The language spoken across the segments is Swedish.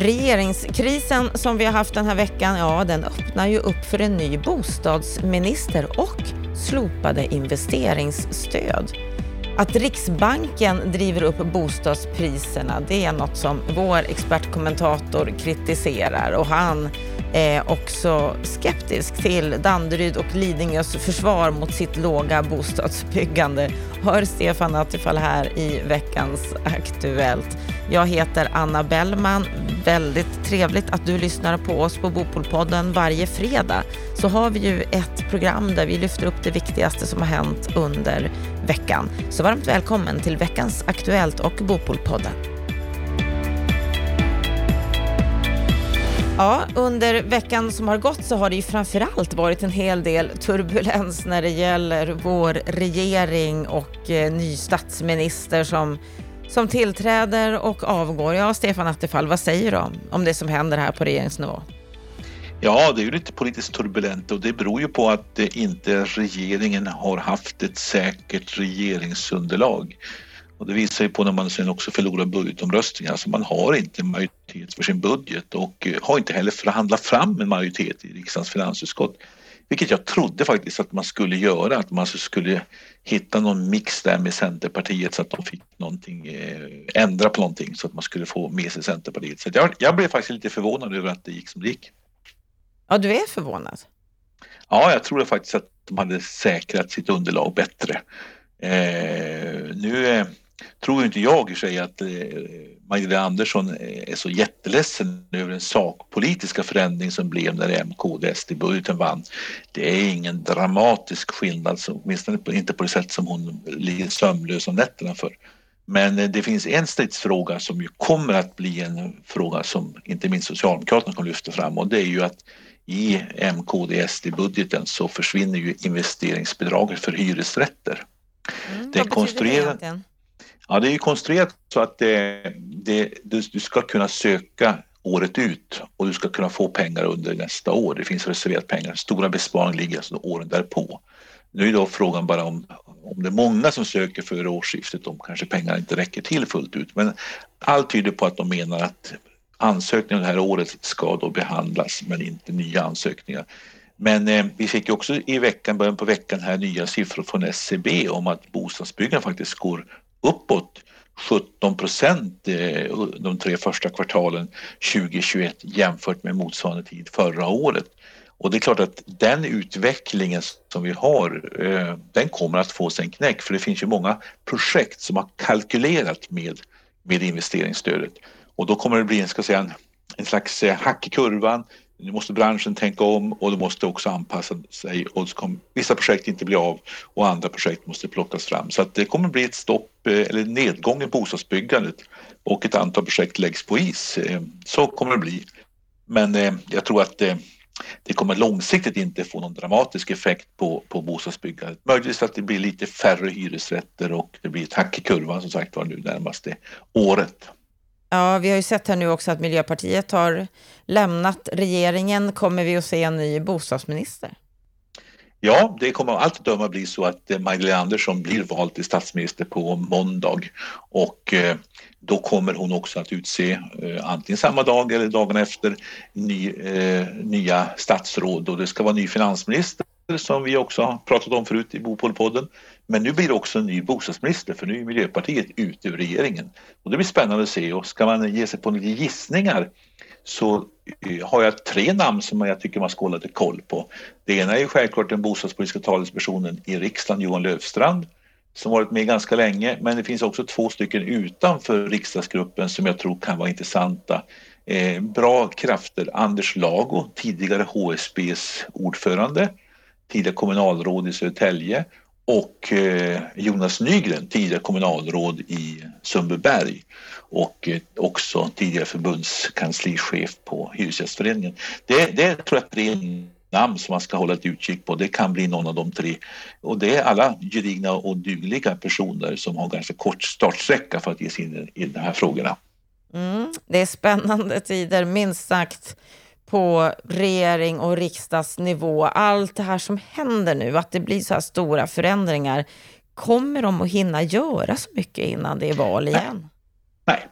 Regeringskrisen som vi har haft den här veckan, ja den öppnar ju upp för en ny bostadsminister och slopade investeringsstöd. Att Riksbanken driver upp bostadspriserna, det är något som vår expertkommentator kritiserar och han är också skeptisk till Danderyd och Lidingös försvar mot sitt låga bostadsbyggande. Hör Stefan Attefall här i veckans Aktuellt. Jag heter Anna Bellman. Väldigt trevligt att du lyssnar på oss på Bopolpodden varje fredag. Så har vi ju ett program där vi lyfter upp det viktigaste som har hänt under veckan. Så varmt välkommen till veckans Aktuellt och Bopolpodden. Ja, under veckan som har gått så har det ju framförallt varit en hel del turbulens när det gäller vår regering och eh, ny statsminister som, som tillträder och avgår. Ja, Stefan Attefall, vad säger du om det som händer här på regeringsnivå? Ja, det är ju lite politiskt turbulent och det beror ju på att eh, inte regeringen har haft ett säkert regeringsunderlag. Och det visar ju på när man sen också förlorar budgetomröstningar, alltså man har inte möjlighet majoritet för sin budget och eh, har inte heller förhandlat fram en majoritet i riksdagens finansutskott. Vilket jag trodde faktiskt att man skulle göra, att man skulle hitta någon mix där med Centerpartiet så att de fick någonting, eh, ändra på någonting så att man skulle få med sig Centerpartiet. Så jag, jag blev faktiskt lite förvånad över att det gick som det gick. Ja, du är förvånad? Ja, jag tror faktiskt att de hade säkrat sitt underlag bättre. Eh, nu eh, tror inte jag i sig att eh, Magdalena Andersson är så jätteledsen över den sakpolitiska förändring som blev när MKD budgeten vann. Det är ingen dramatisk skillnad, åtminstone inte på det sätt som hon ligger sömnlös om nätterna för. Men eh, det finns en stridsfråga som ju kommer att bli en fråga som inte minst Socialdemokraterna kommer lyfta fram och det är ju att i MKD-SD-budgeten så försvinner ju investeringsbidraget för hyresrätter. Mm, det är konstruerat. Det ja, det är ju konstruerat så att det, det, du, du ska kunna söka året ut och du ska kunna få pengar under nästa år. Det finns reserverat pengar. Stora besparingar ligger alltså åren därpå. Nu är då frågan bara om, om det är många som söker före årsskiftet, om kanske pengarna inte räcker till fullt ut. Men allt tyder på att de menar att ansökningar det här året ska då behandlas men inte nya ansökningar. Men eh, vi fick också i veckan, början på veckan här nya siffror från SCB om att bostadsbyggandet faktiskt går uppåt 17 procent eh, de tre första kvartalen 2021 jämfört med motsvarande tid förra året. Och det är klart att den utvecklingen som vi har, eh, den kommer att få sig en knäck för det finns ju många projekt som har kalkylerat med, med investeringsstödet. Och då kommer det bli ska säga, en, en slags eh, hack i kurvan. Nu måste branschen tänka om och de måste också anpassa sig och kommer, vissa projekt inte bli av och andra projekt måste plockas fram. Så att det kommer bli ett stopp eh, eller nedgång i bostadsbyggandet och ett antal projekt läggs på is. Eh, så kommer det bli. Men eh, jag tror att det kommer långsiktigt inte få någon dramatisk effekt på, på bostadsbyggandet. Möjligtvis att det blir lite färre hyresrätter och det blir ett hack i kurvan som sagt var nu närmaste året. Ja, vi har ju sett här nu också att Miljöpartiet har lämnat regeringen. Kommer vi att se en ny bostadsminister? Ja, det kommer allt att döma bli så att eh, Magdalena Andersson blir vald till statsminister på måndag och eh, då kommer hon också att utse eh, antingen samma dag eller dagen efter ny, nya statsråd och det ska vara ny finansminister som vi också har pratat om förut i Bopolpodden. Men nu blir det också en ny bostadsminister för nu är Miljöpartiet ute ur regeringen. Och det blir spännande att se och ska man ge sig på lite gissningar så eh, har jag tre namn som jag tycker man ska hålla lite koll på. Det ena är självklart den bostadspolitiska talespersonen i riksdagen, Johan Löfstrand, som varit med ganska länge. Men det finns också två stycken utanför riksdagsgruppen som jag tror kan vara intressanta. Eh, bra krafter. Anders Lago, tidigare HSBs ordförande, tidigare kommunalråd i Södertälje och eh, Jonas Nygren, tidigare kommunalråd i Sundbyberg och eh, också tidigare förbundskanslichef på Hyresgästföreningen. Det, det tror jag är tre namn som man ska hålla ett utkik på. Det kan bli någon av de tre. Och det är alla gedigna och dugliga personer som har ganska kort startsträcka för att ge sig in i de här frågorna. Mm, det är spännande tider, minst sagt på regering och riksdagsnivå, allt det här som händer nu, att det blir så här stora förändringar, kommer de att hinna göra så mycket innan det är val igen? Nej.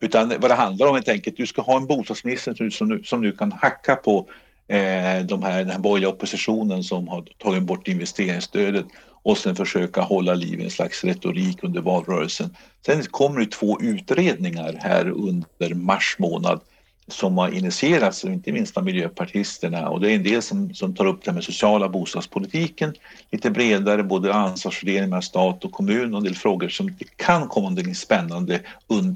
Utan vad det handlar om helt enkelt, du ska ha en bostadsminister som nu, som nu kan hacka på eh, de här, den här borgerliga oppositionen som har tagit bort investeringsstödet och sen försöka hålla liv i en slags retorik under valrörelsen. Sen kommer det två utredningar här under mars månad som har initierats, inte minst av miljöpartisterna. Och det är en del som, som tar upp det med sociala bostadspolitiken lite bredare, både ansvarsfördelning mellan stat och kommun och en del frågor som det kan komma någonting spännande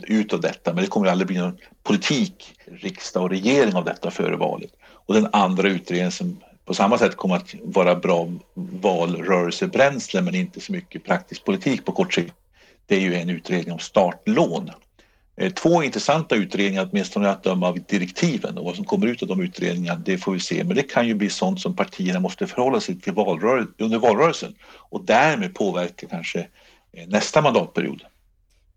ut av detta. Men det kommer aldrig bli någon politik, riksdag och regering av detta före valet. Och den andra utredningen som på samma sätt kommer att vara bra valrörelsebränsle men inte så mycket praktisk politik på kort sikt. Det är ju en utredning om startlån Eh, två intressanta utredningar, åtminstone att döma av direktiven och vad som kommer ut av de utredningarna, det får vi se. Men det kan ju bli sånt som partierna måste förhålla sig till valrörel under valrörelsen och därmed påverka kanske eh, nästa mandatperiod.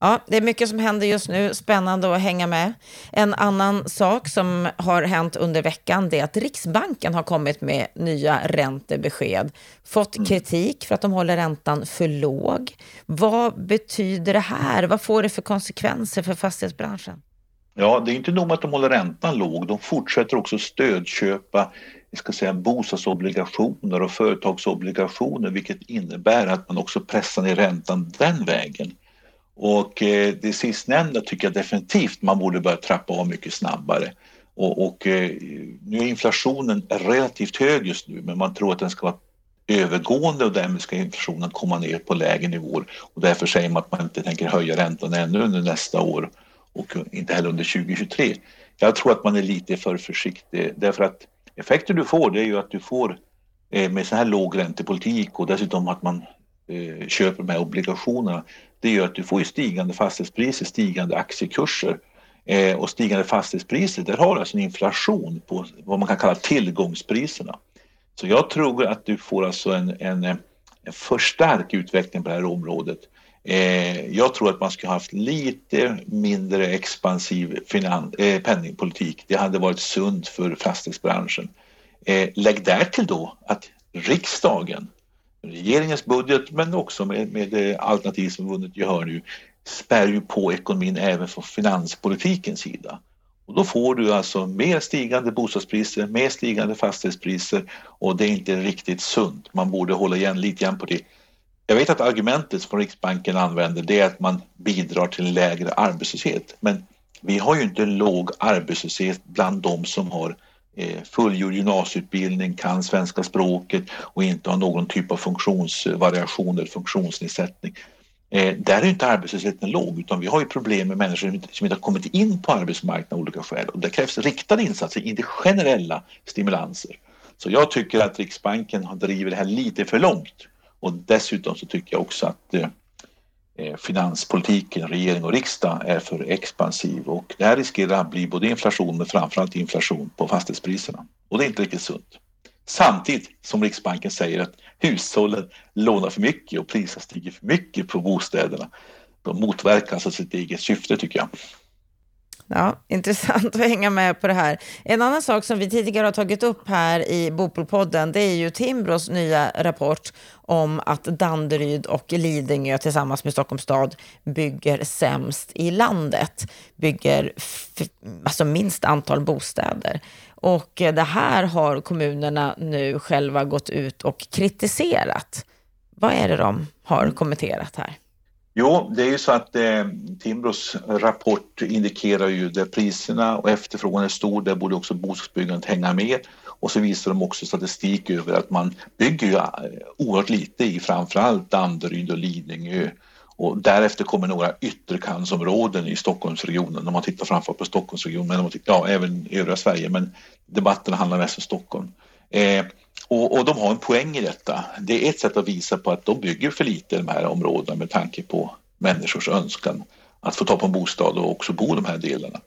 Ja, det är mycket som händer just nu, spännande att hänga med. En annan sak som har hänt under veckan det är att Riksbanken har kommit med nya räntebesked. Fått mm. kritik för att de håller räntan för låg. Vad betyder det här? Vad får det för konsekvenser för fastighetsbranschen? Ja, det är inte nog med att de håller räntan låg, de fortsätter också stödköpa jag ska säga, bostadsobligationer och företagsobligationer vilket innebär att man också pressar ner räntan den vägen. Och eh, det sistnämnda tycker jag definitivt man borde börja trappa av mycket snabbare. Och, och eh, nu är inflationen relativt hög just nu men man tror att den ska vara övergående och därmed ska inflationen komma ner på lägre nivåer. Och därför säger man att man inte tänker höja räntan ännu under nästa år och inte heller under 2023. Jag tror att man är lite för försiktig därför att effekten du får det är ju att du får eh, med så här låg räntepolitik och dessutom att man köper de här obligationerna det gör att du får stigande fastighetspriser, stigande aktiekurser eh, och stigande fastighetspriser. Där har du alltså en inflation på vad man kan kalla tillgångspriserna. Så jag tror att du får alltså en, en, en för stark utveckling på det här området. Eh, jag tror att man skulle haft lite mindre expansiv finan, eh, penningpolitik. Det hade varit sunt för fastighetsbranschen. Eh, lägg därtill då att riksdagen regeringens budget men också med, med alternativ som vunnit gehör nu spär ju på ekonomin även från finanspolitikens sida. Och då får du alltså mer stigande bostadspriser, mer stigande fastighetspriser och det är inte riktigt sunt. Man borde hålla igen lite grann på det. Jag vet att argumentet som Riksbanken använder det är att man bidrar till lägre arbetslöshet. Men vi har ju inte låg arbetslöshet bland de som har Eh, fullgjord gymnasieutbildning, kan svenska språket och inte har någon typ av funktionsvariation eller funktionsnedsättning. Eh, där är inte arbetslösheten låg utan vi har ju problem med människor som inte har kommit in på arbetsmarknaden av olika skäl och det krävs riktade insatser, inte generella stimulanser. Så jag tycker att Riksbanken har drivit det här lite för långt och dessutom så tycker jag också att Eh, Eh, finanspolitiken, regering och riksdag är för expansiv och det här riskerar att bli både inflation men framförallt inflation på fastighetspriserna och det är inte riktigt sunt. Samtidigt som Riksbanken säger att hushållen lånar för mycket och priserna stiger för mycket på bostäderna. De motverkar alltså sitt eget syfte tycker jag. Ja, intressant att hänga med på det här. En annan sak som vi tidigare har tagit upp här i Bopolpodden, det är ju Timbros nya rapport om att Danderyd och Lidingö tillsammans med Stockholms stad bygger sämst i landet. Bygger alltså minst antal bostäder. Och det här har kommunerna nu själva gått ut och kritiserat. Vad är det de har kommenterat här? Jo, det är ju så att eh, Timbros rapport indikerar ju där priserna och efterfrågan är stor, där borde också bostadsbyggandet hänga med. Och så visar de också statistik över att man bygger ju eh, oerhört lite i framförallt Danderyd och Lidingö. Och därefter kommer några ytterkantsområden i Stockholmsregionen om man tittar framför på Stockholmsregionen, men tittar, ja, även i övriga Sverige, men debatten handlar mest om Stockholm. Eh, och, och, de har en poäng i detta. Det är ett sätt att visa på att de bygger för lite i de här områdena med tanke på människors önskan att få ta på en bostad och också bo i de här delarna.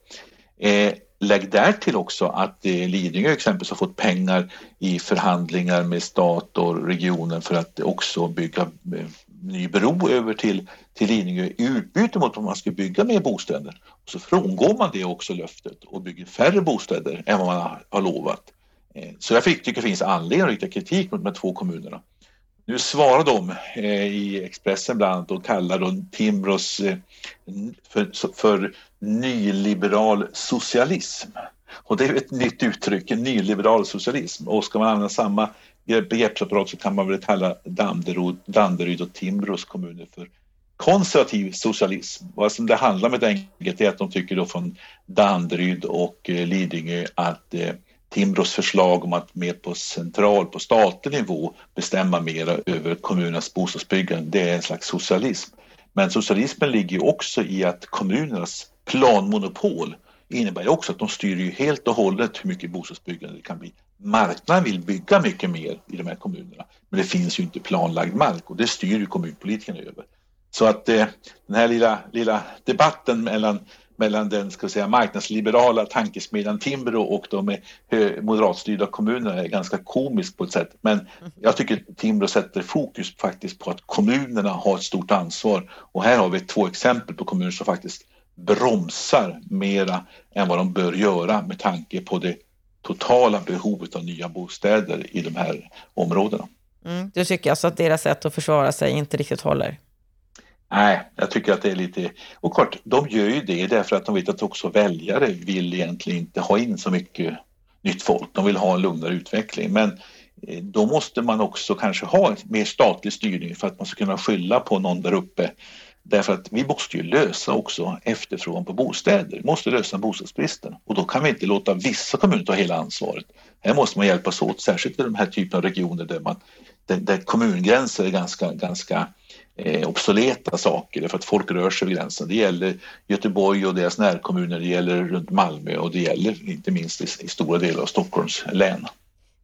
Eh, lägg därtill också att eh, Lidingö exempelvis har fått pengar i förhandlingar med stat och regionen för att också bygga eh, ny bro över till, till Lidingö i utbyte mot att man ska bygga mer bostäder. Och så frångår man det också löftet och bygger färre bostäder än vad man har, har lovat. Eh, så jag tycker det finns anledning att rikta kritik mot de här två kommunerna. Nu svarar de eh, i Expressen bland annat och kallar då Timbros eh, för, för nyliberal socialism. Och det är ett nytt uttryck, nyliberal socialism. Och ska man använda samma begreppsapparat så kan man väl kalla Danderyd, Danderyd och Timbros kommuner för konservativ socialism. Vad som det handlar om helt enkelt är att de tycker då från Danderyd och Lidingö att eh, Timbros förslag om att mer på central, på statlig nivå bestämma mer över kommunernas bostadsbyggande, det är en slags socialism. Men socialismen ligger ju också i att kommunernas planmonopol innebär också att de styr ju helt och hållet hur mycket bostadsbyggande det kan bli. Marknaden vill bygga mycket mer i de här kommunerna, men det finns ju inte planlagd mark och det styr ju kommunpolitikerna över. Så att eh, den här lilla, lilla debatten mellan, mellan den ska säga, marknadsliberala tankesmedjan Timbro och de moderatstyrda kommunerna är ganska komisk på ett sätt. Men jag tycker Timbro sätter fokus faktiskt på att kommunerna har ett stort ansvar. Och här har vi två exempel på kommuner som faktiskt bromsar mera än vad de bör göra med tanke på det totala behovet av nya bostäder i de här områdena. Mm. Du tycker alltså att deras sätt att försvara sig inte riktigt håller? Nej, jag tycker att det är lite... Och klart, de gör ju det därför att de vet att också väljare vill egentligen inte ha in så mycket nytt folk. De vill ha en lugnare utveckling. Men eh, då måste man också kanske ha mer statlig styrning för att man ska kunna skylla på någon där uppe. Därför att vi måste ju lösa också efterfrågan på bostäder. Vi måste lösa bostadsbristen och då kan vi inte låta vissa kommuner ta hela ansvaret. Här måste man hjälpas åt, särskilt i de här typen av regioner där, man, där, där kommungränser är ganska, ganska eh, obsoleta saker för att folk rör sig vid gränsen. Det gäller Göteborg och deras närkommuner, det gäller runt Malmö och det gäller inte minst i, i stora delar av Stockholms län.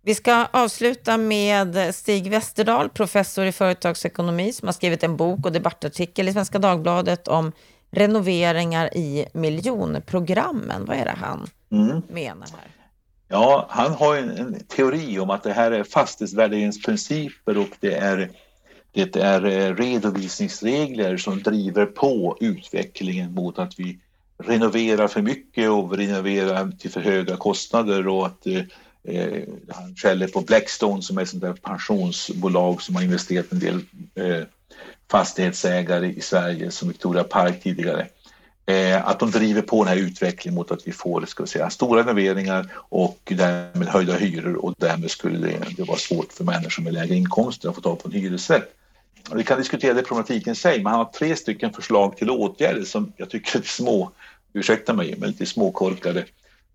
Vi ska avsluta med Stig Westerdahl, professor i företagsekonomi som har skrivit en bok och debattartikel i Svenska Dagbladet om renoveringar i miljonprogrammen. Vad är det han mm. menar här? Ja, han har en, en, teori om att det här är fastighetsvärderingsprinciper och det är det är eh, redovisningsregler som driver på utvecklingen mot att vi renoverar för mycket och renoverar till för höga kostnader och att eh, eh han skäller på Blackstone som är ett sånt där pensionsbolag som har investerat en del eh, fastighetsägare i Sverige som Victoria Park tidigare. Eh, att de driver på den här utvecklingen mot att vi får ska vi säga, stora renoveringar och därmed höjda hyror och därmed skulle det, det vara svårt för människor med lägre inkomster att få tag på en hyresrätt. Vi kan diskutera det problematiken i sig, men han har tre stycken förslag till åtgärder som jag tycker är små, ursäkta mig, men lite småkorkade.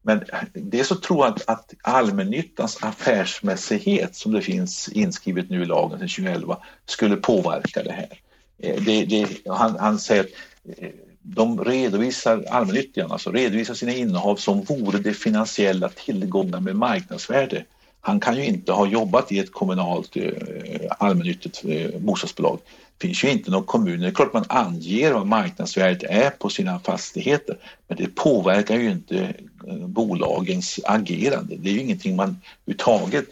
Men det är så tror jag att, att allmännyttans affärsmässighet som det finns inskrivet nu i lagen sedan 2011 skulle påverka det här. Eh, det, det, han, han säger att eh, de redovisar, allmännyttan, alltså redovisar sina innehav som vore det finansiella tillgångar med marknadsvärde han kan ju inte ha jobbat i ett kommunalt eh, allmännyttigt eh, bostadsbolag. Det finns ju inte någon kommun, det är klart man anger vad marknadsvärdet är på sina fastigheter men det påverkar ju inte eh, bolagens agerande. Det är ju ingenting man överhuvudtaget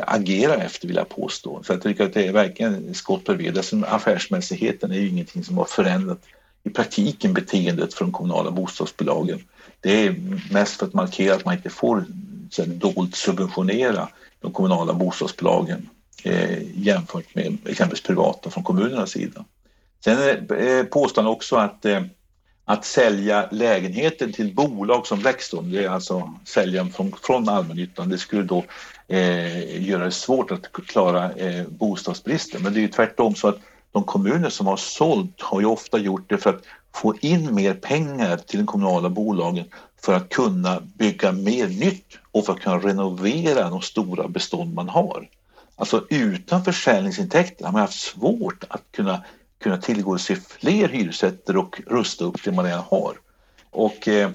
agerar efter vill jag påstå. Så jag tycker att det är verkligen skott bredvid. Alltså, affärsmässigheten är ju ingenting som har förändrat i praktiken beteendet för de kommunala bostadsbolagen. Det är mest för att markera att man inte får så dolt subventionera de kommunala bostadsbolagen eh, jämfört med exempelvis privata från kommunernas sida. Sen eh, påstår han också att eh, att sälja lägenheter till bolag som Blackstone, det är alltså sälja från, från allmännyttan, det skulle då eh, göra det svårt att klara eh, bostadsbristen. Men det är ju tvärtom så att de kommuner som har sålt har ju ofta gjort det för att få in mer pengar till de kommunala bolagen för att kunna bygga mer nytt och för att kunna renovera de stora bestånd man har. Alltså utan försäljningsintäkter har man haft svårt att kunna, kunna tillgodose fler hyresrätter och rusta upp det man redan har. Och eh,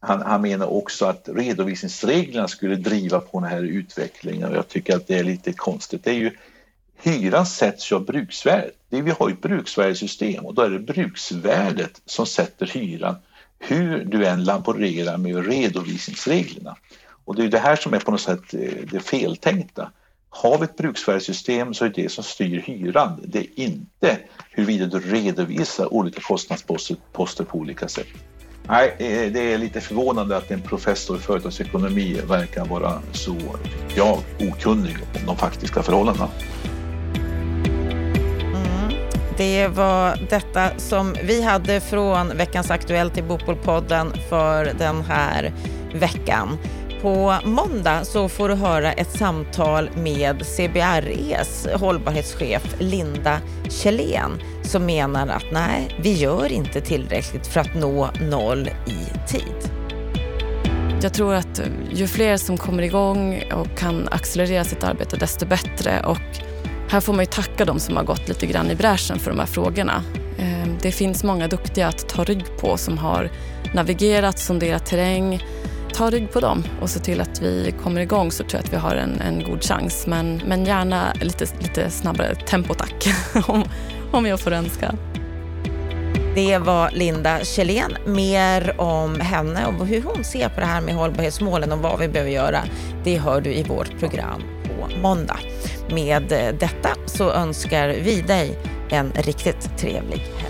han, han, menar också att redovisningsreglerna skulle driva på den här utvecklingen och jag tycker att det är lite konstigt. Det är ju Hyran sätts ju av bruksvärdet. Vi har ju ett bruksvärdessystem och då är det bruksvärdet som sätter hyran hur du än laborerar med redovisningsreglerna. Och det är det här som är på något sätt eh, det feltänkta. Har vi ett bruksvärdessystem så är det det som styr hyran. Det är inte huruvida du redovisar olika kostnadsposter på olika sätt. Nej, eh, det är lite förvånande att en professor i företagsekonomi verkar vara så, jag, okunnig om de faktiska förhållandena. Det var detta som vi hade från veckans Aktuellt i Bopolpodden för den här veckan. På måndag så får du höra ett samtal med CBREs hållbarhetschef Linda Kjellén som menar att nej, vi gör inte tillräckligt för att nå noll i tid. Jag tror att ju fler som kommer igång och kan accelerera sitt arbete desto bättre. Och här får man ju tacka de som har gått lite grann i bräschen för de här frågorna. Eh, det finns många duktiga att ta rygg på som har navigerat, sonderat terräng. Ta rygg på dem och se till att vi kommer igång så tror jag att vi har en, en god chans. Men, men gärna lite, lite snabbare tempo tack, om, om jag får önska. Det var Linda Kjellén. Mer om henne och hur hon ser på det här med hållbarhetsmålen och vad vi behöver göra, det hör du i vårt program måndag. Med eh, detta så önskar vi dig en riktigt trevlig helg.